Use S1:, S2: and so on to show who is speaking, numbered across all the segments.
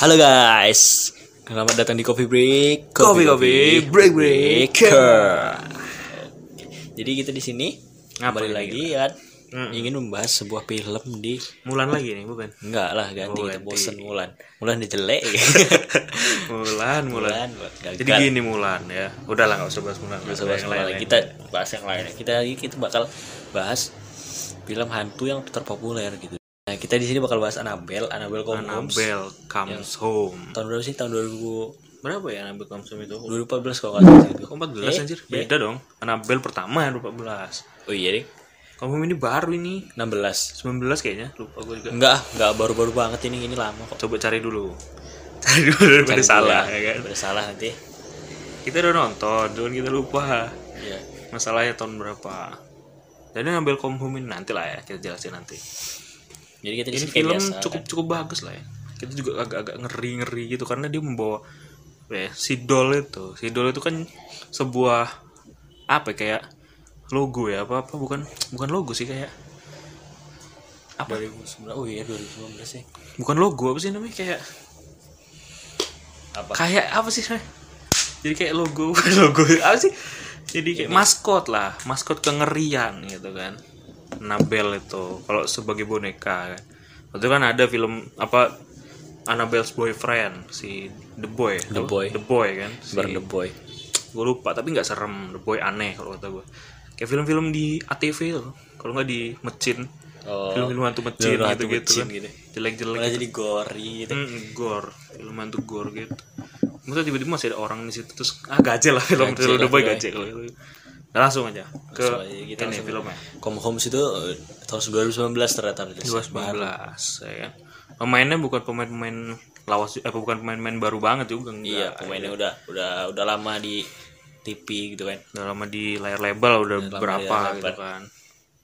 S1: Halo guys, selamat datang di Coffee Break.
S2: Coffee, coffee, break, breaker.
S1: Jadi kita di sini kembali lagi kan
S2: Hmm.
S1: ingin membahas sebuah film di
S2: Mulan lagi nih bukan?
S1: enggak lah ganti
S2: Oh,
S1: kita
S2: ganti.
S1: bosen Mulan. Mulan dia jelek.
S2: Mulan, Mulan.
S1: Mulan gagal.
S2: Jadi gini Mulan ya. Udahlah nggak usah bahas Mulan.
S1: Nggak usah bahas Mulan lagi. Kita bahas yang lain. Kita lagi kita bakal bahas film hantu yang terpopuler gitu. Nah, kita di sini bakal bahas Annabelle, Annabelle Comes Home.
S2: Annabelle comes home.
S1: Tahun berapa sih? Tahun 2000
S2: Berapa ya Annabelle comes home itu?
S1: 2014 kalau nggak salah.
S2: Kok 14
S1: Eh,
S2: anjir?
S1: eh.
S2: Beda dong. Annabelle pertama yang 14.
S1: Oh iya deh.
S2: Kamu ini baru ini
S1: 16.
S2: 19 kayaknya. Lupa gue juga.
S1: Enggak, enggak baru-baru banget ini ini lama kok.
S2: Coba cari dulu. Cari dulu daripada
S1: Cari
S2: salah
S1: dulu
S2: ya kan.
S1: Daripada salah nanti.
S2: Kita udah nonton, cuman kita lupa.
S1: Iya.
S2: Masalahnya tahun berapa? Jadi come home ini nanti lah ya kita jelasin nanti.
S1: Jadi kita
S2: ini film
S1: biasa,
S2: cukup
S1: kan.
S2: cukup bagus lah ya kita juga agak-agak ngeri ngeri gitu karena dia membawa ya, si doll itu si doll itu kan sebuah apa ya, kayak logo ya apa apa bukan bukan logo sih kayak apa
S1: 2019. Oh iya 2019 sih.
S2: bukan logo apa sih namanya kayak
S1: Apa?
S2: kayak apa sih jadi kayak logo logo apa sih jadi kayak maskot lah maskot kengerian gitu kan Annabelle itu kalau sebagai boneka kan waktu itu kan ada film apa Annabelle's boyfriend si The Boy
S1: The
S2: apa?
S1: Boy.
S2: The Boy kan si,
S1: the Boy.
S2: gue lupa tapi nggak serem The Boy aneh kalau kata gue kayak film-film di ATV tuh kalau nggak di Mecin
S1: Oh.
S2: film-film hantu Mecin gitu-gitu kan
S1: gitu.
S2: jelek-jelek
S1: Malah
S2: gitu.
S1: jadi gori gitu.
S2: Hmm, gore, film hantu gore gitu. Maksudnya tiba-tiba masih ada orang di situ terus ah gaje lah film
S1: Gaje lah,
S2: boy gaje kalau itu. Langsung aja ke
S1: Langsung kita
S2: ini filmnya.
S1: Come Home itu eh, tahun 2019 ternyata rilis.
S2: 2019 ya kan. Pemainnya bukan pemain-pemain lawas eh bukan pemain-pemain baru banget juga enggak.
S1: Iya, pemainnya udah udah udah lama di TV gitu kan.
S2: Udah lama di layar lebar udah berapa gitu kan.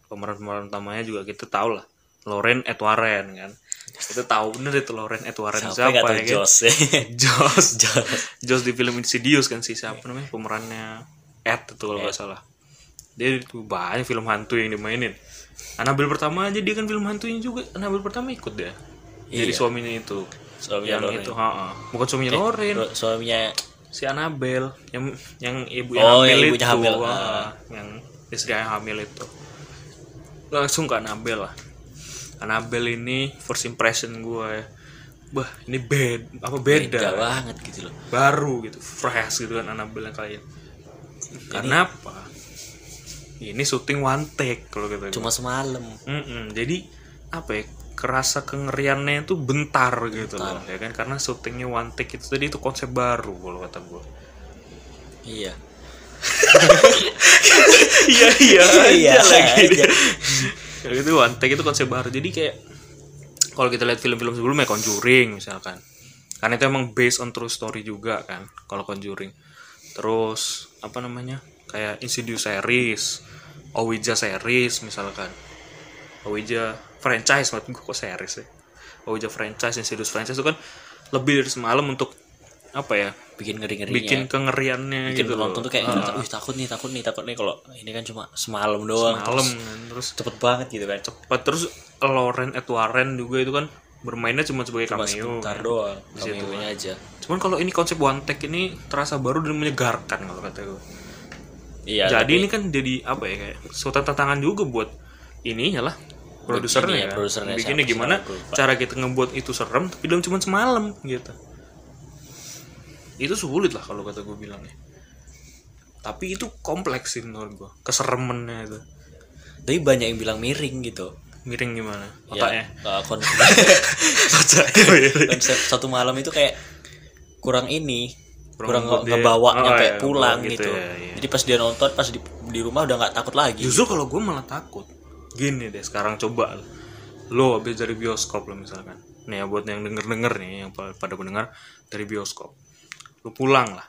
S2: Pemeran-pemeran utamanya juga kita tahu lah. Loren Edwaren kan. Kita tahu bener itu Loren Edwaren
S1: Siapa
S2: siapa, ya kan?
S1: Joss?
S2: Joss
S1: Joss.
S2: Joss di film Insidious kan sih siapa namanya pemerannya Ed itu kalau nggak salah. Dia itu banyak film hantu yang dimainin. Annabelle pertama aja dia kan film hantunya juga. Annabelle pertama ikut dia. Jadi
S1: Iya.
S2: suaminya itu.
S1: Suaminya
S2: yang
S1: Loren.
S2: itu ha bukan suaminya Loren
S1: Ro- Suaminya
S2: si Annabelle yang yang ibu
S1: Oh,
S2: yang
S1: yang
S2: hamil
S1: ibunya
S2: itu.
S1: hamil.
S2: ha,
S1: Ah.
S2: yang istri yang hamil itu. Langsung ke Annabelle lah. Annabelle ini first impression gue ya. Bah, ini bed apa beda,
S1: beda banget gitu loh.
S2: baru gitu fresh gitu kan Annabelle yang kalian karena apa ini syuting one take kalau gue
S1: Cuma semalam.
S2: Mm-mm, jadi apa ya kerasa kengeriannya itu bentar gitu loh ya kan? Karena syutingnya one take itu tadi itu konsep baru kalau kata gue
S1: Iya.
S2: iya iya
S1: Iya
S2: aja lagi.
S1: aja.
S2: Kalau itu one take itu konsep baru. Jadi kayak kalau kita lihat film-film sebelumnya Conjuring misalkan. Karena itu emang based on true story juga kan kalau Conjuring. Terus apa namanya kayak Insidious series Ouija series misalkan. Ouija franchise maksud gue kok series ya Ouija franchise Insidious franchise itu kan lebih dari semalam untuk apa ya
S1: Bikin ngeri-ngerinya.
S2: bikin kengeriannya
S1: bikin
S2: gitu
S1: penonton
S2: loh.
S1: tuh kayak
S2: Ah,
S1: wih takut nih takut nih takut nih. Kalau ini kan cuma semalam doang
S2: malam
S1: terus
S2: kan terus
S1: cepet banget gitu kan.
S2: Cepat terus Lauren Edwaren juga itu kan bermainnya cuma sebagai
S1: cuma
S2: cameo
S1: sebentar
S2: kan.
S1: doang cameo-nya aja
S2: cuman kalau ini konsep one take ini terasa baru dan menyegarkan kalau kata gue
S1: iya
S2: jadi
S1: tapi
S2: ini kan jadi apa ya kayak suatu tantangan juga buat ininya lah produsernya
S1: ya,
S2: ya,
S1: produsernya
S2: bikinnya gimana cara kita ngebuat itu serem tapi dalam cuma semalam gitu. Itu sulit lah kalau kata gue bilangnya. Tapi itu kompleks sih menurut gue keseremannya itu.
S1: Tapi banyak yang bilang miring gitu.
S2: Miring gimana?
S1: Ya
S2: otaknya?
S1: uh,
S2: otaknya miring.
S1: Konsep satu malam itu kayak kurang ini kurang,
S2: Kurang
S1: ngebawa
S2: oh,
S1: nyampe
S2: iya,
S1: pulang
S2: gitu
S1: gitu,
S2: ya, iya.
S1: jadi pas dia nonton pas di, di rumah udah nggak takut lagi
S2: Justru kalau gue malah takut. Gini deh, sekarang coba lo habis dari bioskop lo misalkan. Nih ya buat yang denger-denger nih, yang pa- pada pendengar dari bioskop. Lo pulang lah,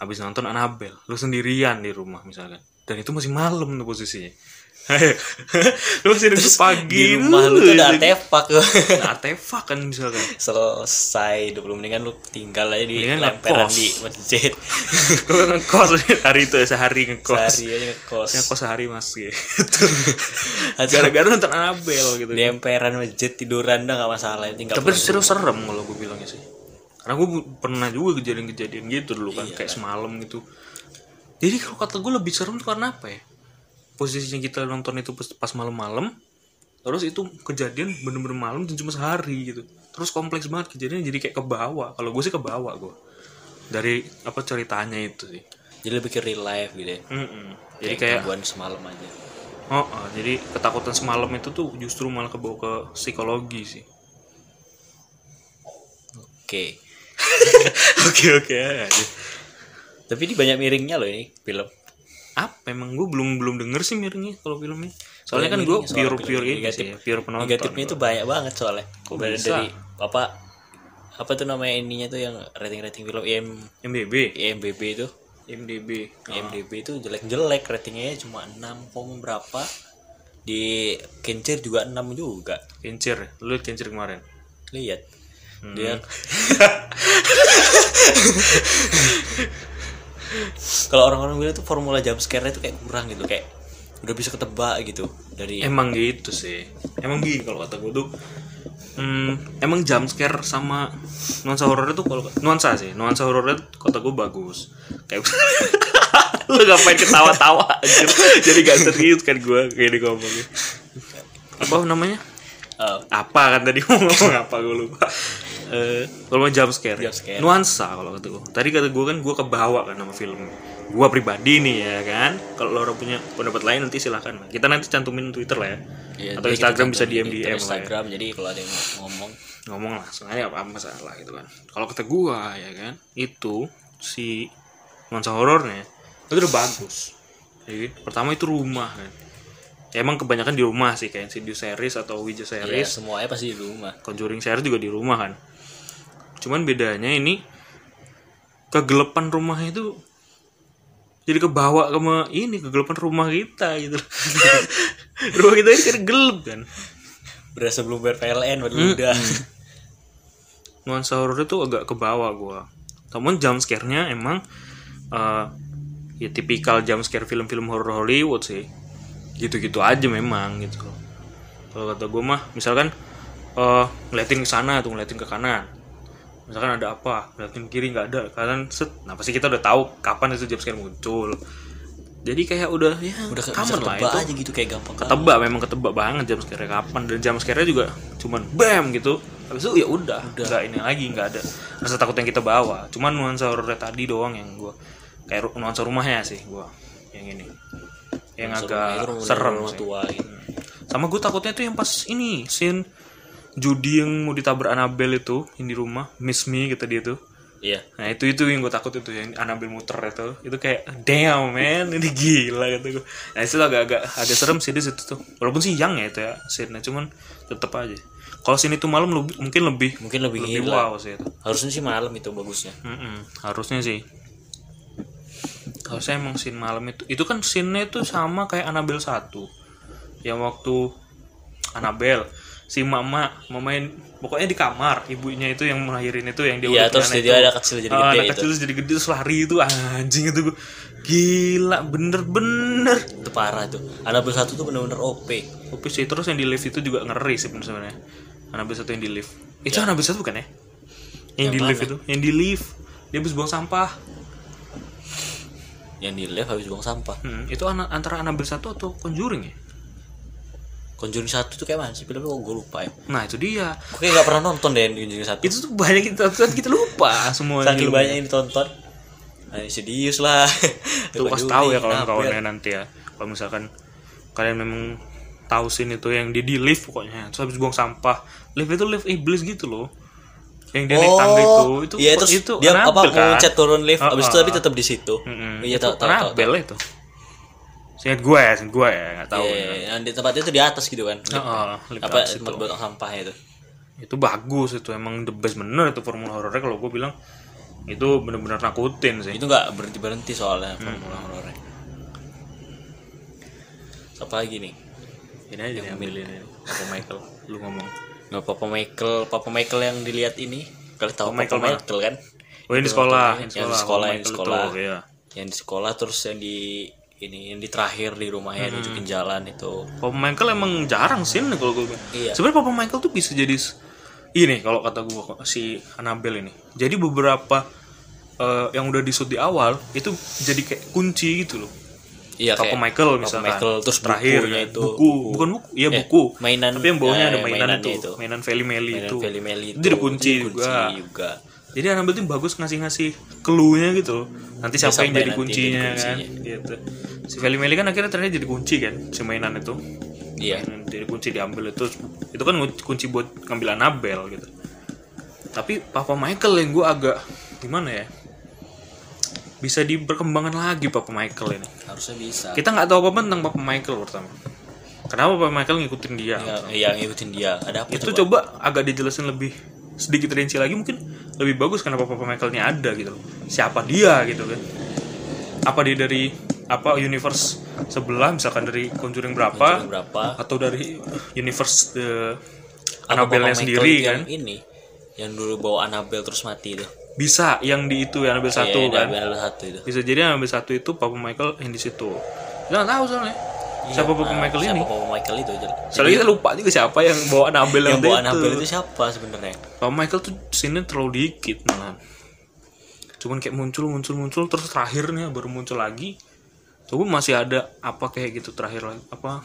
S2: habis nonton Annabelle, lo sendirian di rumah misalkan. Dan itu masih malam tuh posisinya. lu masih nunggu pagi
S1: di rumah lu tuh ada artefak.
S2: Nah, artefak kan misalkan.
S1: Selesai 20 menit kan lu tinggal aja di
S2: Mendingan
S1: lemperan di masjid.
S2: Gue ngekos hari itu ya, sehari ngekos.
S1: Sehari aja ngekos.
S2: Ngekos sehari mas gitu. Gara-gara nonton Anabel gitu.
S1: Di emperan masjid tiduran dah nggak masalah. Tinggal
S2: tapi serius serem kalau gue bilangnya sih. Karena gue pernah juga kejadian-kejadian gitu dulu kan kayak semalam gitu. Jadi kalau kata gue lebih serem tuh karena apa ya posisinya kita nonton itu pas- malam-malam terus itu kejadian bener-bener malam dan cuma sehari gitu. Terus kompleks banget kejadian jadi kayak ke bawah kalau gue sih ke bawah gue dari apa ceritanya itu sih.
S1: Jadi lebih ke real life gitu ya?
S2: Mm-mm. jadi kayak
S1: gangguan semalam aja.
S2: Oh, oh, jadi ketakutan semalam itu tuh justru malah kebawa ke psikologi sih.
S1: Oke.
S2: Oke oke aja
S1: tapi ini banyak miringnya loh ini film
S2: apa emang gue belum belum denger sih miringnya kalau filmnya. Soalnya kan
S1: Banyak
S2: gue pure pure ini
S1: negatif.
S2: sih ya, pure penonton.
S1: Negatifnya itu banyak banget soalnya. Dari,
S2: bisa?
S1: dari apa apa tuh namanya ininya tuh yang rating rating film IM,
S2: MDB
S1: IMDb itu.
S2: MDB
S1: IMDb itu jelek-jelek ratingnya cuma 6, koma berapa. Di Kincir juga 6 juga.
S2: Kincir lu Kincir kemarin?
S1: Lihat
S2: Hmm.
S1: dia kalau orang-orang bilang tuh formula jump scare itu kayak kurang gitu kayak udah bisa ketebak gitu dari
S2: emang gitu sih. Emang gini kalau kata gue tuh hmm, emang jump scare sama nuansa horor itu kalau nuansa sih nuansa horor itu kata gue bagus. Kayak lu ngapain ketawa-tawa anjir. Jadi gak serius kan gue kayak di ngomongnya. Apa namanya?
S1: Oh,
S2: apa kan tadi ngomong apa gue lupa eh kalau mau jump scare,
S1: Jump scare.
S2: nuansa kalau kata gue tadi kata gue kan gue kebawa kan sama film. Gue pribadi nih ya kan. Kalau lo orang punya pendapat lain nanti silahkan kita nanti cantumin twitter lah ya.
S1: Iya,
S2: atau instagram bisa dm
S1: di
S2: dm lah ya.
S1: Instagram jadi kalau ada yang ngomong.
S2: Ngomong langsung aja apa masalah gitu kan. Kalau kata gue ya kan itu si nuansa horornya itu udah bagus. Jadi pertama itu rumah kan. Ya, emang kebanyakan di rumah sih kayak Insidious series atau Ouija
S1: ya
S2: series.
S1: semuanya pasti di rumah.
S2: Conjuring series juga di rumah kan cuman bedanya ini kegelapan rumahnya itu jadi kebawa ke ini kegelapan rumah kita gitu. Rumah kita ini kan gelap kan?
S1: Berasa belum bayar PLN
S2: Hmm.
S1: padahal udah.
S2: Nuansa horor itu agak kebawa gua. Namun jump scare-nya emang eh, ya tipikal jump scare film-film horor Hollywood sih. Gitu-gitu aja memang gitu. Kalau kata gue mah misalkan eh ngeliatin ke sana tuh ngeliatin ke kanan misalkan ada apa ngeliatin kiri nggak ada kanan set. Nah pasti kita udah tahu kapan itu jump scare muncul. Jadi kayak udah ya
S1: udah bisa
S2: common lah itu.
S1: aja gitu kayak gampang
S2: ketebak memang ketebak banget jam scare kapan. Dan jam scare juga cuman bam gitu. Habis itu ya udah nggak ini lagi nggak ada. Rasa takut yang kita bawa. Cuman nuansa horornya tadi doang yang gua kayak nuansa rumahnya sih gua yang ini. Yang
S1: itu
S2: agak
S1: rumah-
S2: serem
S1: rumah tua gitu.
S2: sama gue takutnya tuh yang pas ini scene Judy yang mau ditabrak Annabelle itu yang di rumah Miss Me kata dia tuh
S1: iya
S2: Nah itu itu yang gue takut itu yang Annabelle muter itu itu kayak damn man ini gila gitu gue. Nah itu agak-agak agak serem sih di situ tuh. Walaupun siang ya itu ya scene cuman tetep aja. Kalau sini tuh malam lebih, mungkin lebih
S1: mungkin lebih,
S2: lebih
S1: gila
S2: wow sih itu.
S1: harusnya sih malam itu bagusnya
S2: Mm-mm, harusnya sih. Harusnya emang scene malam itu itu kan scene-nya itu sama kayak Annabelle 1 yang waktu Annabelle si mama mamain pokoknya di kamar ibunya itu yang melahirin itu yang dia
S1: Iya, terus dia
S2: itu.
S1: ada kecil jadi
S2: Ah,
S1: gede
S2: anak
S1: itu.
S2: kecil terus jadi gede terus lari itu anjing itu gue gila bener-bener
S1: itu parah tuh Annabelle satu tuh bener-bener OP
S2: Tapi sih terus yang di lift itu juga ngeri sih sebenarnya. Annabelle satu yang di lift. Itu Annabelle satu bukan ya? Yang,
S1: Yang
S2: di lift itu yang di lift. Dia habis buang sampah.
S1: Yang di lift habis buang sampah.
S2: Hmm, itu ana- antara Annabelle satu atau Conjuring ya
S1: Conjuring satu tuh kayak mana sih? Filmnya kok gue lupa ya.
S2: Nah itu dia.
S1: Gue kayak gak pernah nonton deh Conjuring satu.
S2: Itu tuh banyak kita tonton, kita lupa semua
S1: saking banyak yang ditonton. Nah, serius lah.
S2: Itu kasih tahu ya kalau kawannya nanti ya. Kalau misalkan kalian memang tahu scene itu yang dia di lift pokoknya. Terus habis buang sampah. Lift itu lift iblis gitu loh. Yang dia naik tangga itu itu
S1: iya terus
S2: itu
S1: dia apa
S2: kan?
S1: loncat turun lift
S2: Oh,
S1: abis itu
S2: oh.
S1: tapi tetap di situ. Iya tahu tahu tahu
S2: Annabelle itu Seingat gue ya, seingat gue ya, gak tahu.
S1: Iya, yang di tempatnya itu di atas gitu kan
S2: Oh, oh, lift
S1: apa
S2: atas
S1: tempat buat sampah itu
S2: Itu bagus itu emang the best bener itu formula horornya kalau gue bilang itu bener-bener nakutin sih.
S1: itu nggak berhenti berhenti soalnya
S2: Hmm.
S1: formula horornya apa lagi nih
S2: ini aja nih ambil ini Papa Michael lu ngomong
S1: Nah, Papa Michael, Papa Michael yang dilihat ini, kalau tahu
S2: Papa
S1: Papa
S2: Michael
S1: Michael, kan?
S2: oh ini di sekolah
S1: yang di sekolah, yang di sekolah.
S2: Michael itu, iya.
S1: Yang di sekolah terus yang di ini yang di terakhir di rumahnya
S2: Hmm.
S1: nunjukin jalan itu.
S2: Papa Michael emang jarang sih kalau gue.
S1: Iya.
S2: Sebenarnya Papa Michael tuh bisa jadi ini kalau kata gue si Annabelle ini. Jadi beberapa eh, yang udah disut di awal itu jadi kayak kunci gitu loh.
S1: Iya
S2: Papa
S1: kayak
S2: Michael
S1: Papa
S2: misalkan.
S1: Michael terus
S2: terakhir
S1: itu.
S2: buku, bukan buku, iya
S1: Eh,
S2: buku.
S1: mainan
S2: Tapi yang bawahnya
S1: eh,
S2: ada mainan
S1: mainannya
S2: itu,
S1: itu.
S2: mainan Feli Meli
S1: Mainan
S2: itu.
S1: Feli Meli
S2: Itu jadi kunci
S1: Itu
S2: juga.
S1: juga.
S2: Jadi Annabelle tuh bagus ngasih-ngasih clue-nya gitu loh. Nanti siapa yang jadi kuncinya,
S1: jadi
S2: kan gitu. Si Feli Meli kan akhirnya ternyata jadi kunci kan si mainan itu.
S1: Iya.
S2: Mainan jadi kunci diambil itu itu kan kunci buat ngambil Annabelle gitu. Tapi Papa Michael yang gue agak gimana ya? Bisa diperkembangkan lagi Papa Michael ini.
S1: Harusnya bisa.
S2: Kita nggak tahu apa-apa tentang Papa Michael pertama. Kenapa Papa Michael ngikutin dia?
S1: Ya, yang ngikutin dia. Ada apa
S2: itu
S1: coba?
S2: coba agak dijelasin lebih sedikit rinci lagi mungkin lebih bagus kenapa Papa Michael ini ada gitu loh. Siapa dia gitu kan? Apa dia dari apa universe sebelah misalkan dari Conjuring berapa
S1: Conjuring berapa?
S2: atau dari universe the
S1: Apa
S2: Annabelle
S1: Papa
S2: sendiri
S1: Michael
S2: kan?
S1: yang ini yang dulu bawa Annabelle terus mati itu.
S2: Bisa yang di itu yang Annabelle satu
S1: Iya,
S2: kan?
S1: Annabelle satu itu.
S2: Bisa jadi Annabelle satu itu Papa Michael yang di situ. Kita nggak tahu soalnya. Siapa Papa
S1: Nah,
S2: Michael
S1: siapa
S2: ini?
S1: Papa Michael itu aja.
S2: Soalnya kita lupa juga siapa yang bawa Annabelle
S1: yang
S2: yang,
S1: bawa
S2: itu.
S1: Annabelle itu siapa sebenarnya?
S2: Papa Michael tuh sini terlalu dikit malah. Cuman kayak muncul muncul muncul terus terakhirnya baru muncul lagi. Coba masih ada apa kayak gitu terakhir lagi apa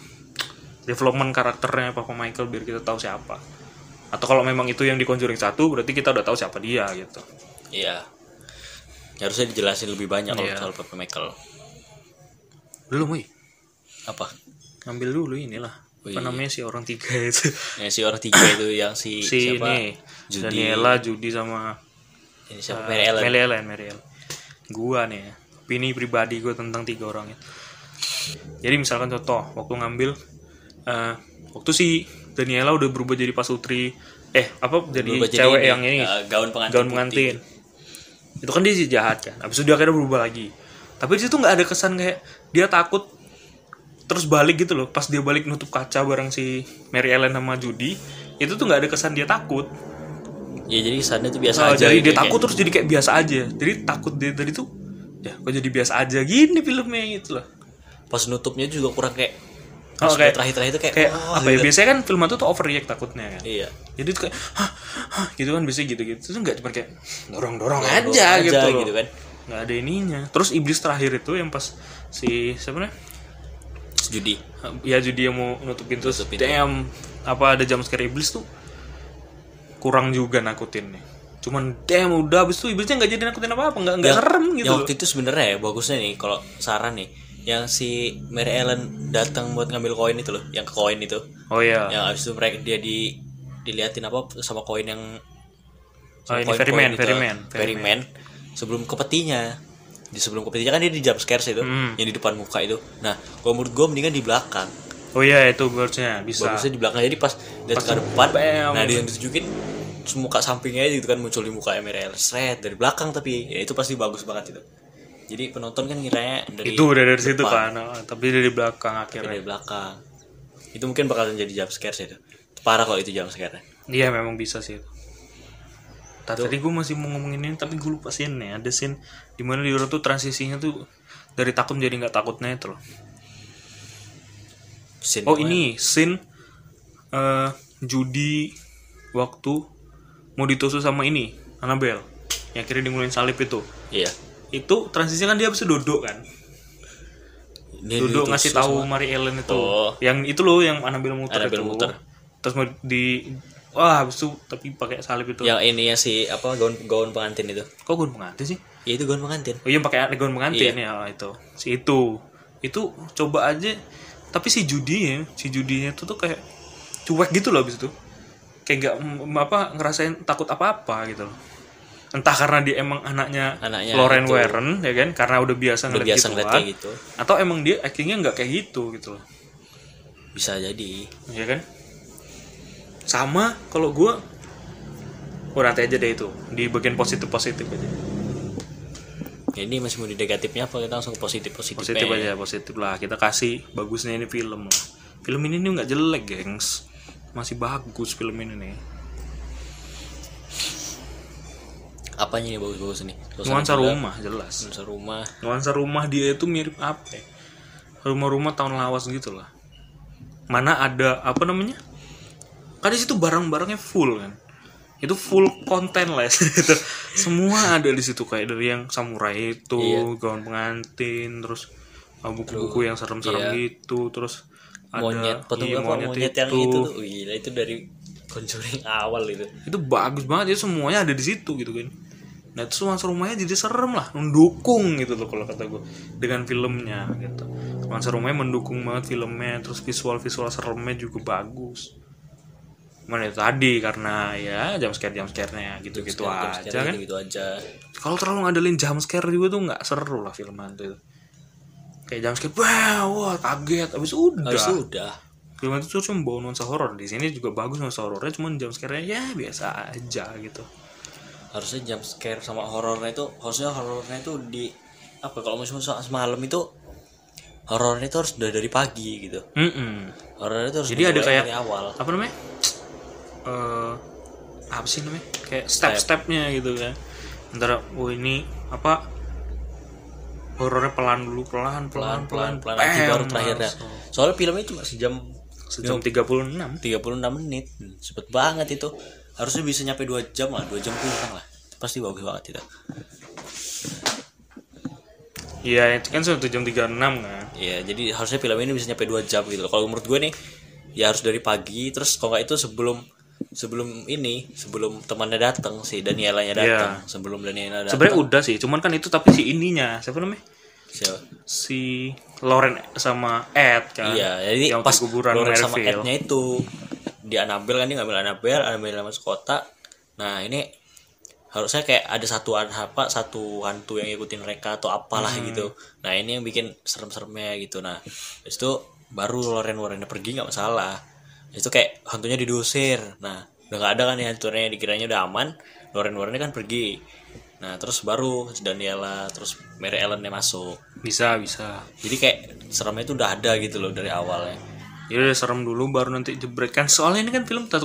S2: development karakternya Papa Michael biar kita tahu siapa. Atau kalau memang itu yang di Conjuring satu berarti kita udah tahu siapa dia gitu.
S1: Iya. Harusnya dijelasin lebih banyak kalau
S2: Iya.
S1: soal Papa Michael.
S2: Belum, woi.
S1: Apa?
S2: Ngambil dulu inilah.
S1: Oh,
S2: Apa
S1: iya.
S2: namanya si orang tiga itu?
S1: Yang si orang tiga itu yang si,
S2: si
S1: siapa?
S2: ini
S1: Judy.
S2: Daniela, Judy sama
S1: Ini siapa?
S2: uh,
S1: Mary Ellen.
S2: Mary Ellen, Mary Ellen. Gua nih, opini pribadi gue tentang tiga orang itu. Jadi misalkan contoh, waktu ngambil, eh waktu si Daniela udah berubah jadi pasutri, eh apa jadi
S1: Berubah jadi
S2: cewek
S1: ini,
S2: yang ini,
S1: uh, gaun pengantin
S2: gaun
S1: putih.
S2: pengantin. Itu kan dia si jahat kan. Habis itu dia akhirnya berubah lagi. Tapi di situ nggak ada kesan kayak dia takut terus balik gitu loh. Pas dia balik nutup kaca bareng si Mary Ellen sama Judy, itu tuh nggak ada kesan dia takut.
S1: Ya jadi kesannya tuh biasa
S2: Oh,
S1: aja.
S2: jadi
S1: gitu,
S2: dia
S1: kayak-
S2: takut terus jadi kayak biasa aja. Jadi takut dia tadi tuh ya kok jadi biasa aja gini filmnya gitu loh.
S1: Pas nutupnya juga kurang kayak
S2: Oh, kayak-
S1: terakhir-terakhir itu kayak,
S2: Kayak
S1: wah,
S2: apa ya
S1: gitu.
S2: biasanya kan film itu tuh overreact takutnya kan.
S1: Iya.
S2: Jadi tuh kayak hah, hah, gitu kan biasanya gitu-gitu. Itu nggak cuma kayak dorong-dorong
S1: Dorong
S2: aja, gitu, loh.
S1: gitu kan.
S2: Nggak ada ininya. Terus iblis terakhir itu yang pas si siapa namanya?
S1: Judi.
S2: Ya jadi yang mau nutup pintu terus
S1: Nutup pintu.
S2: damn apa ada jam scare iblis tuh kurang juga nakutin nih. Cuman damn udah habis itu iblisnya nggak jadi nakutin apa-apa, nggak nggak
S1: Yang-
S2: serem gitu.
S1: yang waktu itu sebenarnya ya bagusnya nih kalau saran nih yang si Mary Ellen datang buat ngambil koin itu loh, yang ke koin itu.
S2: Oh iya.
S1: Yang abis itu mereka dia di diliatin apa sama koin yang
S2: Oh, ini
S1: koin-koin
S2: ferryman, ferryman,
S1: ferryman. sebelum ke petinya. Di sebelum petinya kan dia di jump scares itu,
S2: Hmm.
S1: yang di depan muka itu. Nah, kalau menurut gue mendingan di belakang.
S2: Oh iya itu harusnya bisa.
S1: Bagusnya di belakang jadi pas dia ke depan,
S2: bam.
S1: nah dia yang ditunjukin muka sampingnya aja gitu kan muncul di muka Ellen Sret dari belakang tapi ya itu pasti bagus banget itu. Jadi penonton kan ngiranya dari
S2: itu udah dari situ
S1: depan,
S2: kan, oh, tapi dari belakang
S1: tapi
S2: akhirnya.
S1: dari belakang. Itu mungkin bakalan jadi jump scares itu. Parah kalau itu jump scare.
S2: Iya memang bisa sih. Tadi, gue masih mau ngomongin ini tapi gue lupa scene nih. Ada scene di mana di orang tuh transisinya tuh dari takut menjadi nggak takutnya itu loh.
S1: Scene
S2: Oh ini scene eh judi waktu mau ditusuk sama ini Annabelle yang akhirnya dimulain salib itu.
S1: Iya.
S2: Itu transisinya kan dia bisa duduk kan.
S1: Dia
S2: duduk ngasih tahu Mary Ellen itu.
S1: Oh.
S2: Yang itu loh yang Annabelle muter
S1: Annabelle
S2: itu.
S1: muter.
S2: Terus mau di wah habis itu tapi pakai salib itu.
S1: yang ini ya si apa gaun gaun pengantin itu.
S2: Kok gue pengantin sih?
S1: Ya itu gaun pengantin.
S2: Oh iya pakai gaun pengantin
S1: Iya.
S2: ya itu. Si itu. Itu coba aja tapi si Judy ya, si Judinya itu tuh kayak cuek gitu loh abis itu. Kayak gak mm, apa ngerasain takut apa-apa gitu loh. Entah karena dia emang anaknya,
S1: Anaknya
S2: Lauren
S1: itu.
S2: Warren ya kan karena udah biasa
S1: Udah
S2: ngeliat
S1: biasa
S2: gituan.
S1: ngeliat kayak gitu.
S2: Atau emang dia actingnya nggak kayak gitu gitu loh.
S1: Bisa jadi.
S2: ya kan sama kalau gue nanti aja deh itu. Di bagian positif positif aja.
S1: Ya, ini masih mau di negatifnya apa? Kita langsung ke positif positif
S2: positif aja. positif lah. Kita kasih bagusnya ini film. Lah film ini nih nggak jelek gengs. Masih bagus film ini nih.
S1: Apanya nih bagus-bagus nih
S2: nuansa rumah jelas.
S1: Nuansa rumah.
S2: Nuansa rumah dia itu mirip apa ya? rumah-rumah tahun lawas gitu lah. Mana ada apa namanya kan di situ barang-barangnya full kan? Itu full konten lah itu semua ada di situ kayak dari yang samurai itu
S1: Iya.
S2: gaun pengantin terus uh, buku-buku yang serem-serem
S1: iya.
S2: gitu terus ada
S1: monyet patung
S2: iya,
S1: apa monyet, yang itu. tuh. Gila itu dari Conjuring awal itu.
S2: Itu bagus banget itu semuanya ada di situ gitu kan? Nah itu nuansa rumahnya jadi serem lah mendukung gitu loh kalau kata gue dengan filmnya gitu. Nuansa rumahnya mendukung banget filmnya terus visual visual seremnya juga bagus mana itu tadi karena ya jam scare jam scare nya gitu gitu aja kan.
S1: gitu aja.
S2: Kalau terlalu ngadalin jump scare juga tuh nggak seru lah film hantu itu. Kayak jump scare wah wah kaget. Abis udah.
S1: Habis itu udah.
S2: Film itu tuh cuma bawa nuansa horor. Di sini juga bagus nuansa horornya cuman jump scare nya ya biasa aja gitu.
S1: Harusnya jump scare sama horornya itu harusnya horornya itu di apa kalau misalnya semalam itu horornya itu harus udah dari pagi gitu.
S2: Mm-mm.
S1: horornya itu harus
S2: Jadi ada kayak-
S1: awal.
S2: apa namanya eh apa sih namanya? Kayak step-stepnya gitu kan. Antara oh ini apa? Horornya pelan dulu pelan pelan
S1: pelan
S2: pelan,
S1: pelan.
S2: bam,
S1: baru terakhirnya.
S2: langsung.
S1: soalnya filmnya cuma sejam.
S2: Sejam 36
S1: 36 menit. Hmm, cepet banget itu. Harusnya bisa nyampe 2 jam lah 2 jam kurang lah. Pasti bagus banget itu.
S2: Iya itu kan satu jam 36 kan.
S1: Iya, jadi harusnya film ini bisa nyampe 2 jam gitu. loh. Kalau menurut gue nih, ya harus dari pagi, terus kalau nggak itu sebelum sebelum ini, sebelum temannya datang si Danielanya datang, sebelum Daniela datang.
S2: sebenarnya udah sih cuman kan itu tapi si ininya siapa namanya
S1: Siapa?
S2: si Lauren sama Ed kan
S1: Iya, jadi
S2: yang
S1: pas
S2: kuburan
S1: Lauren sama. Ed-nya itu di Annabelle kan dia ngambil Annabelle, Annabelle masuk kota. Nah, ini harusnya kayak ada satu apa satu hantu yang ngikutin mereka atau apalah
S2: Hmm.
S1: gitu. Nah, ini yang bikin serem-seremnya gitu. Nah, itu baru Loren Lorennya pergi nggak masalah. Itu kayak hantunya didusir. Nah, udah nggak ada kan nih hantunya dikiranya udah aman. Loren Lorennya kan pergi. Nah, terus baru Daniela, terus Mary Ellen-nya masuk.
S2: bisa bisa
S1: Jadi kayak seremnya itu udah ada gitu loh dari awalnya.
S2: ya udah serem dulu baru nanti jebret kan soalnya ini kan film 1,36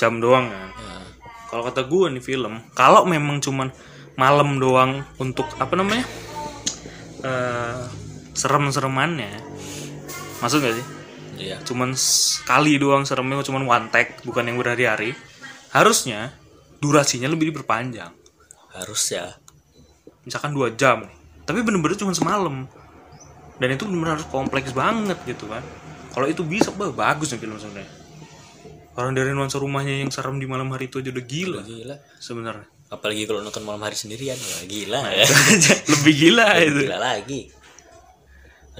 S2: jam doang kan
S1: Nah,
S2: kalau kata gue nih film kalau memang cuman malam doang untuk apa namanya eh serem-seremannya maksud gak sih
S1: iya.
S2: cuman sekali doang seremnya cuman one take bukan yang berhari-hari. Harusnya durasinya lebih diperpanjang.
S1: Harus ya.
S2: Misalkan dua jam nih. Tapi bener-bener cuma semalam. Dan itu bener-bener harus kompleks banget gitu kan. Kalau itu bisa bah, bagus nih film sebenarnya. Orang dari nuansa rumahnya yang serem di malam hari itu aja udah gila.
S1: Gila.
S2: Sebenarnya.
S1: Apalagi kalau nonton malam hari sendirian ya gila
S2: Nah,
S1: ya.
S2: Lebih gila itu.
S1: gila lagi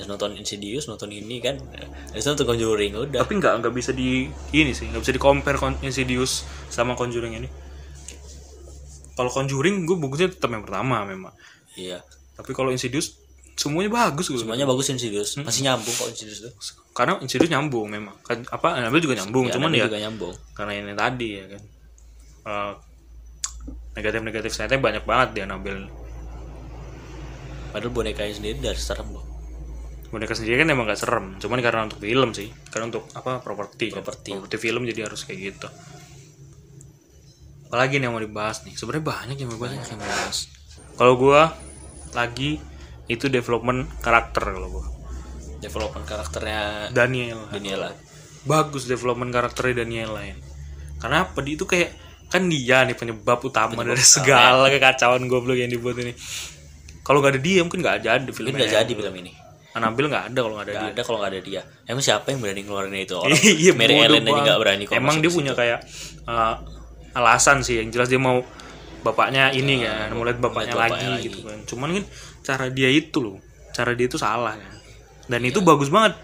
S1: harus nonton Insidious nonton ini kan harus nonton Conjuring udah.
S2: Tapi nggak nggak bisa di ini sih nggak bisa di compare Insidious sama Conjuring ini. Kalau Conjuring gue bagusnya tetap yang pertama memang.
S1: Iya.
S2: Tapi kalau Insidious semuanya bagus gitu
S1: semuanya bagus Insidious. Masih nyambung kok Insidious tuh.
S2: Karena Insidious nyambung memang. Kan apa Annabelle juga nyambung
S1: Ya,
S2: cuman ya
S1: juga nyambung.
S2: karena ini tadi ya kan. Negatif negatif saya banyak banget di Annabelle.
S1: Padahal bonekanya sendiri dari serem loh
S2: boneka sendiri kan emang gak serem. Cuman karena untuk film sih. Karena untuk apa properti. Kan.
S1: Properti.
S2: properti film jadi harus kayak gitu. Apalagi nih yang mau dibahas nih. Sebenarnya banyak yang mau dibahas
S1: yang bahas
S2: kalau gua lagi itu development karakter kalau gua.
S1: Development karakternya
S2: Daniel
S1: Daniela.
S2: Bagus development karakternya Daniel lain karena apa? Dia itu kayak kan dia nih penyebab utama dari segala kekacauan goblok yang dibuat ini. Kalau nggak ada dia mungkin nggak jadi
S1: mungkin
S2: filmnya
S1: nggak jadi film ini
S2: Annabelle nggak ada kalau nggak ada
S1: nggak
S2: dia.
S1: ada kalau nggak ada dia. Emang siapa yang berani ngeluarin itu? Orang
S2: iya
S1: Mary Ellen aja nggak berani kok
S2: emang dia punya
S1: situ.
S2: kayak uh, alasan sih. Yang jelas dia mau bapaknya ini kan mau lihat bapaknya,
S1: bapaknya
S2: lagi,
S1: lagi.
S2: gitu kan. Cuman kan cara dia itu loh. Cara dia itu salah kan. Dan itu bagus banget.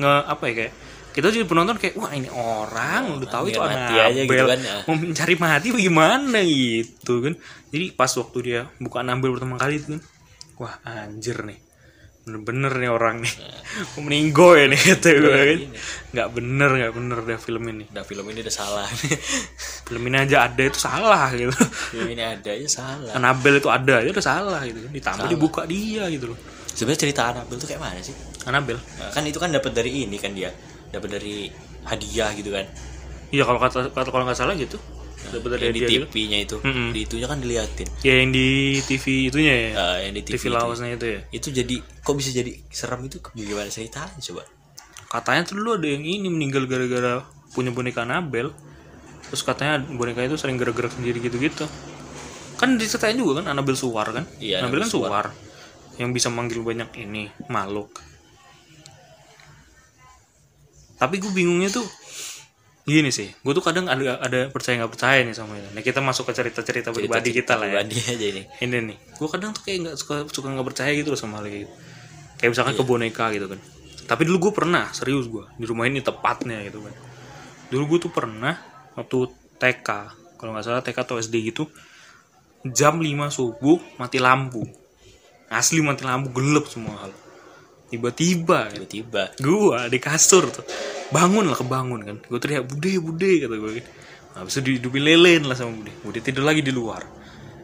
S2: Nge apa ya kayak kita jadi penonton kayak wah ini orang udah tahu itu anak
S1: aja gitu kan, ya.
S2: mau mencari mati bagaimana gitu kan. Jadi pas waktu dia buka Annabelle pertama kali itu kan wah anjir nih bener-bener nih orang nih. Mau meninggo ya nih kata gue kan. nggak bener nggak bener deh film ini.
S1: Nah film ini udah salah.
S2: Film ini aja ada itu salah gitu.
S1: Film ini ada aja salah.
S2: Annabelle itu ada aja udah salah gitu kan. Ditambah dibuka dia gitu loh.
S1: Sebenarnya cerita Anabel tuh kayak mana sih?
S2: Anabel?
S1: Nah, kan itu kan dapat dari ini kan dia. Dapat dari hadiah gitu kan.
S2: Iya kalau kata kata- kalau nggak salah gitu dari
S1: yang di. TV-nya itu.
S2: Mm-mm.
S1: di itunya kan diliatin.
S2: Ya yang di TV itunya ya?
S1: Nah, yang di TV,
S2: TV
S1: itu.
S2: lawasnya itu ya?
S1: Itu jadi kok bisa jadi serem itu? Gimana ceritanya coba?
S2: Katanya tuh dulu ada yang ini meninggal gara-gara punya boneka Anabel terus katanya boneka itu sering gerak-gerak sendiri gitu-gitu. Kan diceritain juga kan Anabel suar kan?
S1: Iya,
S2: Anabel kan
S1: Annabelle
S2: suar yang bisa manggil banyak ini makhluk. Tapi gue bingungnya tuh gini sih gue tuh kadang ada ada percaya nggak percaya nih sama itu nah kita masuk ke cerita-cerita pribadi kita lah ya.
S1: pribadi aja ini.
S2: Ini nih gue kadang tuh kayak nggak suka suka nggak percaya gitu loh sama hal kayak gitu. Kayak misalkan
S1: Iya.
S2: ke boneka gitu kan. Tapi dulu gue pernah serius gue di rumah ini tepatnya gitu kan. Dulu gue tuh pernah waktu TK kalau nggak salah TK atau SD gitu jam 5 subuh mati lampu. Asli mati lampu gelap semua hal tiba-tiba gitu.
S1: tiba-tiba.
S2: Gua di kasur tuh bangun lah kebangun kan. Gue teriak bude bude kata gue kan habis itu dihidupin lelen lah sama bude. Bude tidur lagi di luar.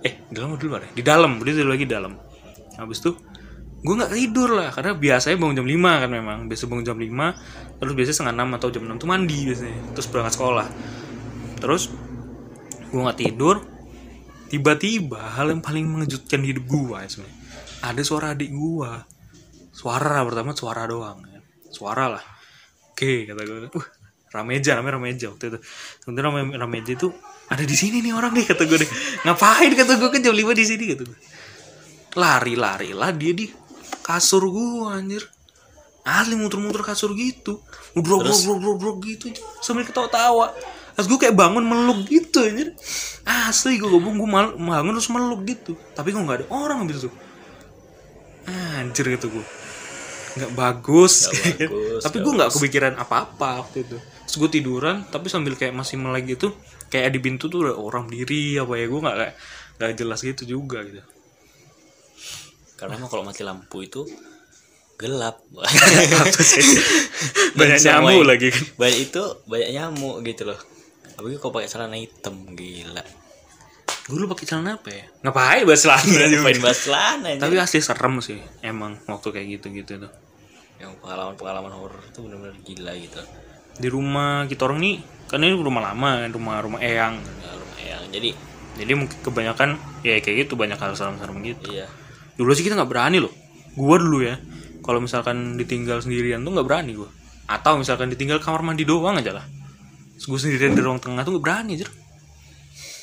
S2: Eh di dalam di luar ya? Di dalam bude tidur lagi di dalam. Habis itu gue nggak tidur lah karena biasanya bangun jam 5 kan memang. Biasa bangun jam 5 terus biasanya setengah 6 atau jam 6 tuh mandi biasanya. Terus berangkat sekolah. Terus gue nggak tidur tiba-tiba hal yang paling mengejutkan di hidup gue sebenarnya. Ada suara adik gue suara pertama suara doang ya. suara lah. Oke kata gue uh Rameja namanya Rameja waktu itu. Sementara Rame- Rameja itu ada di sini nih orang nih kata gue deh. Ngapain kata gue kan jam 5 di sini kata gue lari lari lah dia di kasur gue anjir. Asli muter-muter kasur gitu. Brok brok brok brok gitu sambil ketawa-tawa. Terus gue kayak bangun meluk gitu anjir. Asli gue gue mal- bangun terus meluk gitu. Tapi kok nggak ada orang habis itu. Anjir gitu gue nggak bagus,
S1: Nggak bagus,
S2: tapi gue nggak kepikiran apa-apa waktu itu. Terus gue tiduran tapi sambil kayak masih melek gitu kayak di pintu tuh ada orang diri apa ya gue nggak kayak nggak jelas gitu juga gitu.
S1: Karena emang kalau mati lampu itu gelap.
S2: Banyak nyamuk lagi. kan
S1: banyak itu banyak nyamuk gitu loh. Apalagi kalau pakai celana hitam gila.
S2: Gue dulu pakai celana apa ya? Ngapain bahas celana
S1: main bahas celana
S2: tapi asli serem sih emang waktu kayak gitu gitu tuh
S1: yang pengalaman pengalaman horor itu benar-benar gila gitu.
S2: Di rumah kita orang nih kan ini rumah lama kan rumah rumah eyang.
S1: Nah, rumah yang jadi
S2: jadi mungkin kebanyakan ya kayak gitu banyak hal serem-serem gitu.
S1: Iya.
S2: Dulu sih kita nggak berani loh. Gua dulu ya kalau misalkan ditinggal sendirian tuh nggak berani gua. Atau misalkan ditinggal kamar mandi doang aja lah. Gua sendirian di ruang tengah tuh nggak berani aja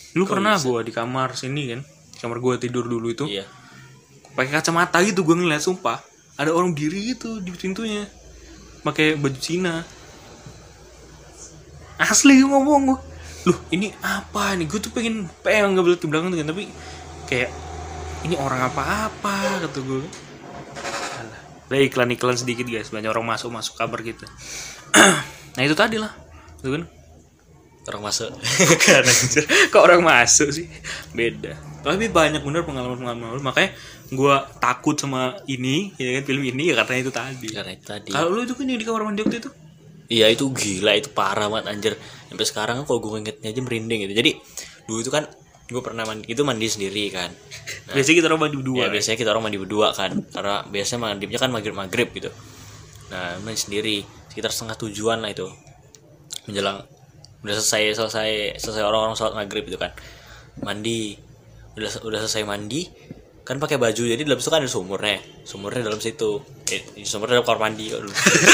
S2: dulu pernah gua di kamar sini kan kamar gua tidur dulu itu.
S1: Iya.
S2: Pakai kacamata gitu gua ngeliat sumpah ada orang diri gitu di pintunya. Pakai baju Cina. Asli ngomong gua. Loh ini apa nih gue tuh pengen pengen nggak di belakang tuh kan tapi kayak ini orang apa-apa kata gue Alah. Lah iklan-iklan sedikit guys. Banyak orang masuk masuk kabar gitu. Nah itu tadi lah. Itu kan?
S1: Orang masuk.
S2: Kok orang masuk sih? Beda tapi banyak bener pengalaman-pengalaman. Makanya gue takut sama ini ya kan film ini ya katanya itu tadi.
S1: Karena itu tadi.
S2: Kalau lu itu kan yang di kamar mandi waktu itu?
S1: Iya itu gila itu parah banget anjir. Sampai sekarang kalau gue ingetnya aja merinding gitu. Jadi dulu itu kan gue pernah mandi itu mandi sendiri kan.
S2: Biasanya kita orang mandi berdua
S1: ya? biasanya kita orang mandi berdua kan. Karena biasanya mandinya kan maghrib maghrib gitu. Nah mandi sendiri sekitar setengah tujuan lah itu. Menjelang udah selesai selesai selesai orang-orang sholat maghrib itu kan. Mandi udah udah selesai mandi kan pakai baju jadi dalam situ kan ada sumurnya sumurnya dalam situ. Eh, sumurnya dalam kamar mandi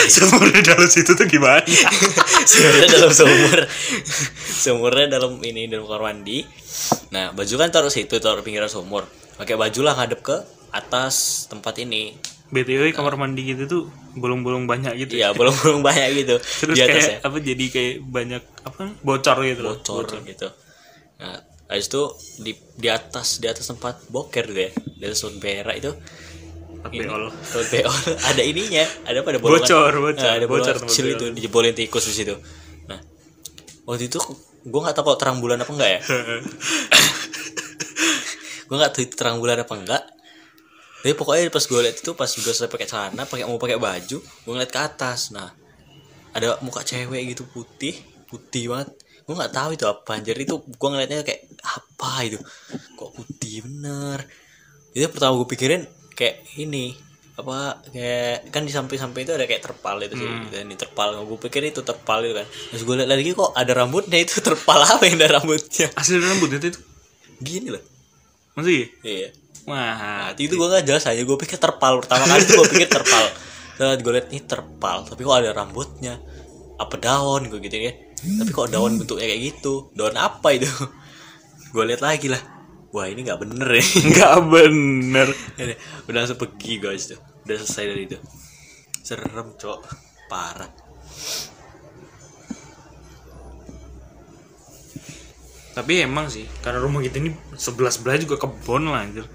S2: sebenarnya dalam situ tuh gimana?
S1: Sumurnya dalam sumur. Sumurnya dalam ini dalam kamar mandi. Nah baju kan taruh situ taruh pinggiran sumur. Pakai baju lah ngadep ke atas tempat ini.
S2: Btw kamar mandi gitu tuh bolong-bolong banyak gitu
S1: iya bolong-bolong banyak gitu.
S2: Terus
S1: di atas
S2: kayak
S1: ya
S2: apa jadi kayak banyak apa bocor gitu? Loh
S1: bocor. gitu. Nah habis itu di di atas di atas tempat boker gitu ya di atas berak itu.
S2: Allah
S1: tempat beol ada ininya. Ada pada bolongan
S2: Bocor, bocor,
S1: Nah, ada
S2: bocor
S1: kecil
S2: beol.
S1: itu dijebolin tikus di situ. Nah waktu itu gue nggak tahu kok terang bulan apa enggak ya. Gue nggak tahu itu terang bulan apa enggak tapi pokoknya pas gue liat itu pas gue selesai pakai celana pakai mau pakai baju gue ngeliat ke atas. Nah ada muka cewek gitu putih. Putih banget gue nggak tahu itu apa. Anjir itu gue ngeliatnya kayak apa itu? Kok putih bener? Itu pertama gue pikirin kayak ini apa kayak kan di samping-samping itu ada kayak terpal itu sih. Dan di terpal gue pikir itu terpal itu kan. Terus gue lihat lagi kok ada rambutnya itu? Terpal apa yang ada rambutnya?
S2: Asli rambutnya itu?
S1: Gini loh.
S2: Masih
S1: iya?
S2: Wah.
S1: Nah, itu gue gak jelas aja. Gue pikir terpal pertama kali tuh gue pikir terpal. Dan gue liat ini terpal tapi kok ada rambutnya? Apa daun? Gue gitu ya tapi kok daun bentuknya kayak gitu? Daun apa itu? Gue lihat lagi lah. Wah ini nggak bener ya.
S2: Nggak bener.
S1: Udah langsung pergi guys tuh. Udah selesai dari itu. Serem cok. Parah.
S2: Tapi emang sih karena rumah kita ini sebelah sebelah juga kebon lah anjir.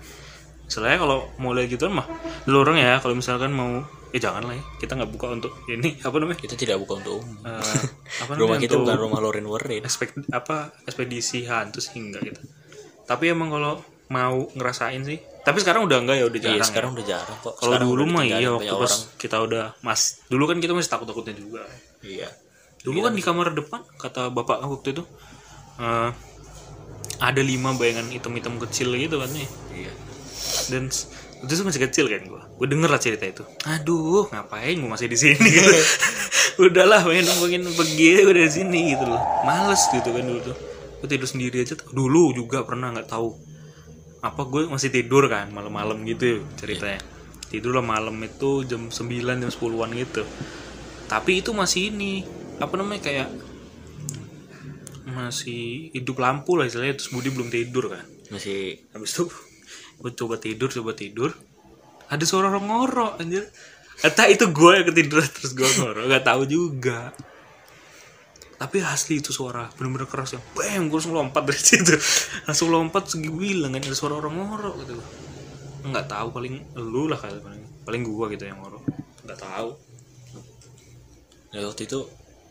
S2: Soalnya kalau mau lihat gitu mah lu orang ya kalau misalkan mau eh jangan lah ya. Kita nggak buka untuk ini apa namanya?
S1: Kita tidak buka untuk umum.
S2: Eh, apa
S1: rumah kita bukan rumah Loren Warren.
S2: Expect apa ekspedisi hantu sih enggak gitu. Tapi emang kalau mau ngerasain sih. Tapi sekarang udah enggak ya udah jarang
S1: iya
S2: ya.
S1: sekarang udah jarang kok.
S2: Kalau dulu mah iya waktu pas
S1: orang.
S2: kita udah mas dulu kan kita masih takut takutnya juga.
S1: Iya.
S2: Dulu kan di kamar depan kata bapak waktu itu eh, ada lima bayangan hitam-hitam kecil gitu kan nih.
S1: Iya.
S2: Dan itu tuh masih kecil kan gua. Gue denger lah cerita itu. Aduh ngapain gua masih di sini? Gitu udahlah pengen pengen pergi gue dari sini gitu loh. Males gitu kan dulu tuh. Gue tidur sendiri aja tuh. dulu juga pernah nggak tahu. Apa gue masih tidur kan malam-malam gitu ceritanya. Tidur lah malam itu jam 9 jam 10-an gitu. Tapi itu masih ini apa namanya kayak masih hidup lampu lah istilahnya. Terus Budi belum tidur kan.
S1: Masih
S2: habis itu gue coba tidur coba tidur. Ada suara orang ngorok anjir. Entah itu gue yang ketiduran terus gue ngorok nggak tahu juga. Tapi asli itu suara bener-bener keras yang bang gue langsung lompat dari situ. Langsung lompat segi bilang kan ada suara orang ngorok gitu. Nggak tahu paling lu lah kali paling paling gue gitu yang ngorok. Nggak tahu.
S1: Ya, waktu itu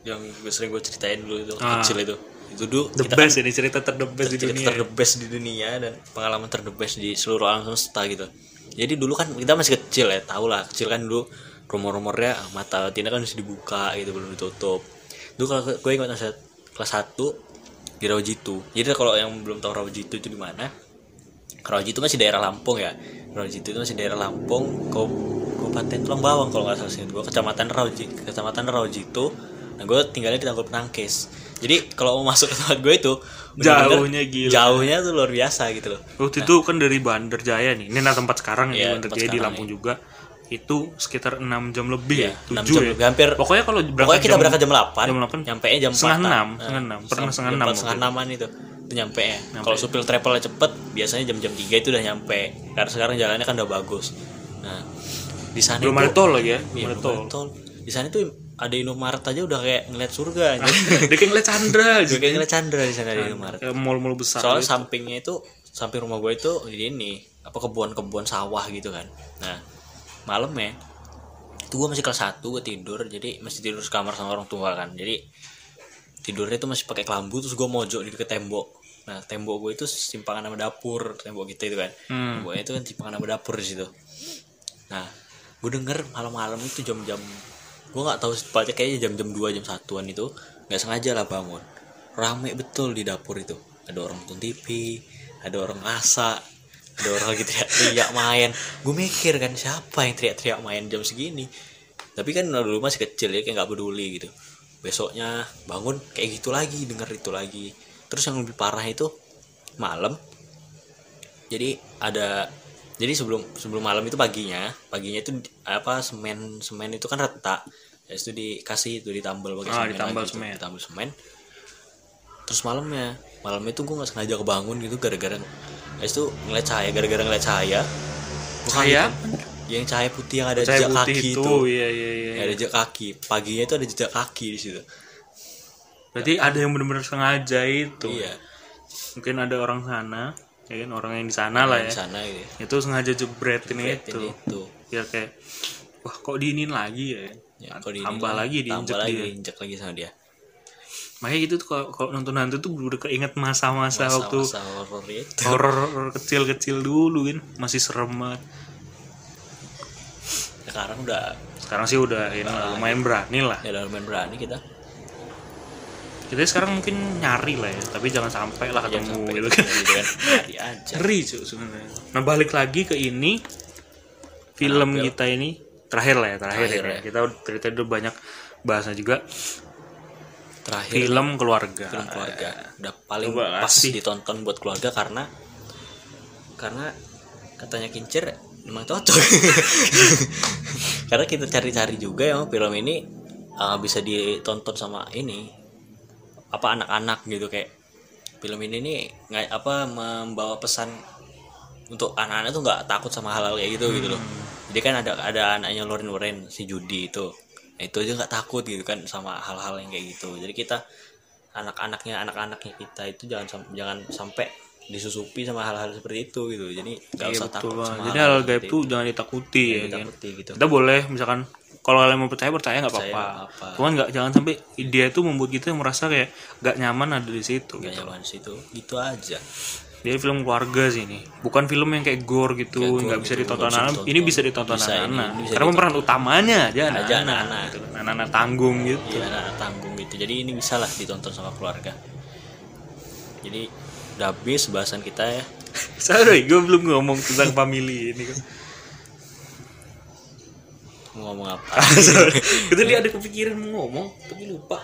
S1: yang gue sering gue ceritain dulu itu
S2: Ah.
S1: kecil itu itu dulu
S2: the
S1: kita
S2: best. ini cerita ter the best di dunia.
S1: ter the best di dunia dan pengalaman ter the best di seluruh alam semesta gitu. Jadi dulu kan kita masih kecil ya tau lah kecil kan dulu rumor-rumornya ah, mata Tina kan masih dibuka gitu belum ditutup. Dulu kalau gue ingat masa kelas 1 di Rawajitu. Jadi kalau yang belum tahu Rawajitu itu di mana Rawajitu masih daerah Lampung ya. Rawajitu itu masih daerah Lampung Kabupaten Tulang Bawang kalau nggak salah sih. Gue kecamatan Rawajitu kecamatan Rawajitu nah gue tinggalnya di Tanggul Penangkis jadi kalau mau masuk ke tempat gue itu bener-bener
S2: Jauhnya gila.
S1: jauhnya tuh luar biasa gitu loh
S2: Waktu itu kan dari Bandar Jaya nih. Ini nah tempat sekarang ya Bandar Jaya di Lampung juga. Itu sekitar 6 jam lebih
S1: Iya,
S2: ya.
S1: 6
S2: 7
S1: jam
S2: ya.
S1: lebih, hampir-
S2: Pokoknya kalau berangkat
S1: pokoknya kita
S2: jam-
S1: berangkat jam 8
S2: jam 8.
S1: nyampe jam
S2: Setengah
S1: 4
S2: enam, setengah enam. Pernah setengah enam
S1: setengah
S2: waktu
S1: enaman itu itu nyampe ya kalau supir travelnya cepet biasanya jam-jam 3 itu udah nyampe karena sekarang jalannya kan udah bagus nah di sana
S2: Belum
S1: itu-
S2: ada tol lagi ya.
S1: Iya,
S2: Belum ada tol.
S1: tol. Di sana tuh ada Indomaret aja udah kayak ngeliat surga aja.
S2: Dia kayak ngeliat Chandra aja.
S1: Juga kayak ngeliat Chandra di sana di Indomaret.
S2: Mall-mall besar.
S1: Soalnya
S2: gitu.
S1: sampingnya itu samping rumah gue itu ini apa kebun-kebun sawah gitu kan. Nah, malam ya itu gue masih kelas 1 gue tidur jadi masih tidur sekamar sama orang tua kan jadi tidurnya itu masih pakai kelambu terus gue mojok di deket tembok nah tembok gue itu simpangan sama dapur tembok kita itu kan
S2: Hmm.
S1: temboknya itu kan simpangan sama dapur di situ nah gue denger malam-malam itu jam-jam gue nggak tahu tepatnya kayaknya jam-jam 2 jam satuan itu nggak sengaja lah bangun. Rame betul di dapur itu. Ada orang nonton TV ada orang masak ada orang lagi teriak-teriak main. Gue mikir kan siapa yang teriak-teriak main jam segini? Tapi kan dulu masih kecil ya kayak nggak peduli gitu. Besoknya bangun kayak gitu lagi denger itu lagi. Terus yang lebih parah itu malam. Jadi ada jadi sebelum sebelum malam itu paginya paginya itu apa semen semen itu kan retak ya itu dikasih itu ditambal pakai
S2: Ah,
S1: semen
S2: ditambal
S1: lagi
S2: semen.
S1: ditambal semen terus malamnya malam itu gue nggak sengaja kebangun gitu gara-gara ya itu ngeliat cahaya gara-gara ngeliat cahaya Bukan
S2: Cahaya?
S1: gitu. yang cahaya putih yang ada
S2: Cahaya
S1: jejak kaki
S2: itu.
S1: itu
S2: Iya, iya, iya.
S1: Ya, ada jejak kaki paginya itu ada jejak kaki di situ
S2: Berarti ada yang benar-benar sengaja itu.
S1: iya
S2: Mungkin ada orang sana, ya kan orang yang di sana lah
S1: di
S2: ya.
S1: sana gitu ya.
S2: Itu sengaja jebretin
S1: Jebretin
S2: itu.
S1: itu
S2: Biar kayak wah kok diinin lagi ya.
S1: ya, kalau di
S2: tambah lagi
S1: tambah
S2: diinjek
S1: lagi
S2: dia.
S1: diinjek lagi sama dia
S2: Makanya gitu tuh kalau, kalau nonton hantu tuh udah keinget masa-masa waktu
S1: horor itu
S2: horor kecil-kecil dulu kan masih serem banget.
S1: sekarang udah
S2: Sekarang sih udah ini lumayan berani lah.
S1: ya udah lumayan berani kita
S2: Kita sekarang mungkin nyari lah ya, tapi jangan sampai lah ketemu
S1: sampai
S2: gitu
S1: gitu
S2: kan.
S1: kan Nyari aja
S2: Ngeri cuy sebenarnya. Nah balik lagi ke ini film
S1: Annabelle.
S2: kita ini terakhir lah ya terakhir,
S1: Terakhir
S2: ya.
S1: ya.
S2: kita cerita udah banyak bahasnya juga
S1: terakhir
S2: film keluarga
S1: film keluarga udah paling
S2: Coba
S1: pas ditonton buat keluarga karena karena katanya kincir memang cocok karena kita cari-cari juga ya film ini uh, bisa ditonton sama ini apa anak-anak gitu kayak film ini nih nggak apa membawa pesan untuk anak-anak tuh nggak takut sama hal-hal kayak gitu gitu loh. Jadi kan ada ada anaknya Loren Loren si Judi itu. Nah, itu aja nggak takut gitu kan sama hal-hal yang kayak gitu. Jadi kita anak-anaknya anak-anaknya kita itu jangan jangan sampai disusupi sama hal-hal seperti itu gitu jadi nggak
S2: Iya,
S1: usah
S2: betul
S1: takut sama
S2: jadi
S1: hal-hal
S2: hal gaib tuh jangan ditakuti
S1: itu.
S2: ya kan
S1: gitu
S2: kita boleh misalkan kalau kalian mau percaya percaya nggak apa-apa cuman nggak jangan sampai dia itu membuat kita merasa kayak nggak nyaman ada di situ
S1: nggak
S2: gitu.
S1: nyaman di situ gitu aja
S2: Jadi film keluarga sih ini, bukan film yang kayak gore gitu, nggak bisa
S1: gitu,
S2: ditonton anak. Ini bisa ditonton
S1: Bisa ini,
S2: anak-anak.
S1: ini bisa
S2: Karena pemeran utamanya aja
S1: Aja
S2: anak-anak,
S1: anak-anak.
S2: gitu kan. tanggung gitu.
S1: Iya anak tanggung gitu jadi ini bisa lah ditonton sama keluarga jadi udah habis bahasan kita ya
S2: Sorry, gue belum ngomong tentang family ini. kan.
S1: mau ngomong apa
S2: Sorry, itu dia ada kepikiran mau ngomong, tapi lupa.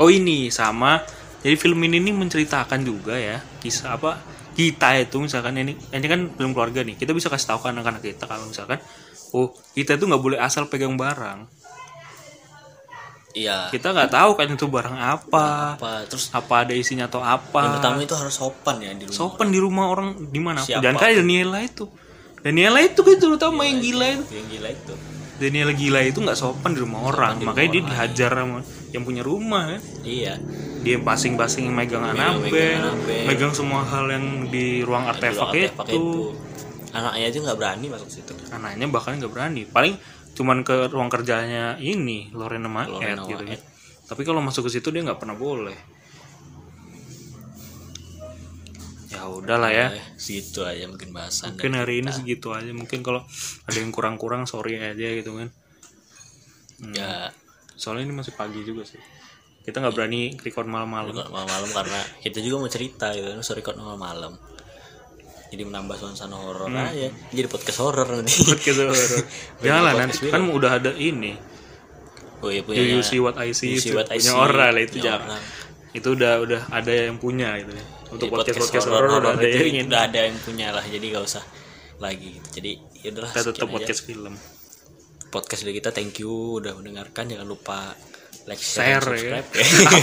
S2: Oh ini sama. Jadi film ini nih menceritakan juga ya kisah apa kita itu misalkan ini ini kan film keluarga nih kita bisa kasih tahu ke anak-anak kita kalau misalkan oh kita itu nggak boleh asal pegang barang
S1: iya.
S2: Kita nggak tahu kan itu barang apa
S1: apa terus
S2: apa ada isinya atau
S1: yang
S2: apa
S1: pertama itu harus sopan ya di rumah
S2: sopan di rumah orang di mana? Jangan kayak Daniela itu. Daniela itu kan terutama yang gila itu?
S1: yang gila itu.
S2: Daniela gila itu nggak sopan di rumah orang.
S1: di
S2: makanya dia
S1: orang.
S2: dihajar sama yang punya rumah kan?
S1: Iya.
S2: Dia basing-basing megang anabel
S1: megang
S2: megang semua hal yang di ruang artefak,
S1: Di artefak
S2: itu.
S1: anaknya aja nggak berani masuk situ.
S2: Anaknya bahkan nggak berani. Paling cuman ke ruang kerjanya ini Lorena sama gitu
S1: Ed.
S2: tapi kalau masuk ke situ dia nggak pernah boleh. Ya udahlah ya.
S1: Eh, segitu aja mungkin bahasan
S2: mungkin hari ini segitu aja. Mungkin kalau ada yang kurang-kurang sorry aja gitu kan
S1: ya.
S2: Soalnya ini masih pagi juga sih. Kita nggak berani record malam-malam.
S1: Malam-malam karena kita juga mau cerita gitu. So record malam-malam jadi menambah suasana horor
S2: Hmm.
S1: aja. Jadi podcast horor nanti.
S2: Podcast horor. Jangan lah
S1: podcast
S2: nanti kan udah ada ini.
S1: Oh iya punya
S2: you, you see what I see,
S1: See
S2: itu
S1: What I
S2: punya
S1: See.
S2: orang lah itu jangan
S1: orang.
S2: itu udah udah ada yang punya gitu ya. Untuk podcast podcast horor
S1: horor
S2: udah ada
S1: itu
S2: yang ini
S1: udah ada yang punya lah jadi gak usah lagi gitu. Jadi ya udahlah
S2: kita tetap
S1: aja.
S2: podcast film.
S1: Podcast dari kita thank you udah mendengarkan. Jangan lupa like
S2: share
S1: share,
S2: ya.
S1: subscribe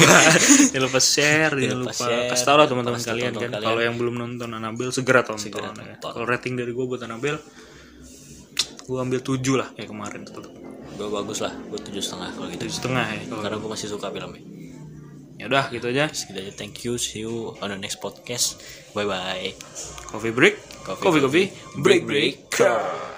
S2: jangan lupa share jangan
S1: lupa
S2: lupa
S1: share,
S2: kasih tau lah teman-teman kalian kan kalau yang belum nonton Annabelle segera tonton,
S1: Segera
S2: ya.
S1: tonton.
S2: kalau rating dari gue buat Annabelle gue ambil 7 lah kayak kemarin. Tetap
S1: gue bagus lah gue tujuh setengah kalau gitu.
S2: Tujuh setengah ya kalau
S1: karena gue masih suka filmnya.
S2: Ya udah gitu aja.
S1: Segitu aja. Thank you. See you on the next podcast. Bye bye
S2: coffee break.
S1: Coffee,
S2: coffee coffee. break. Break
S1: break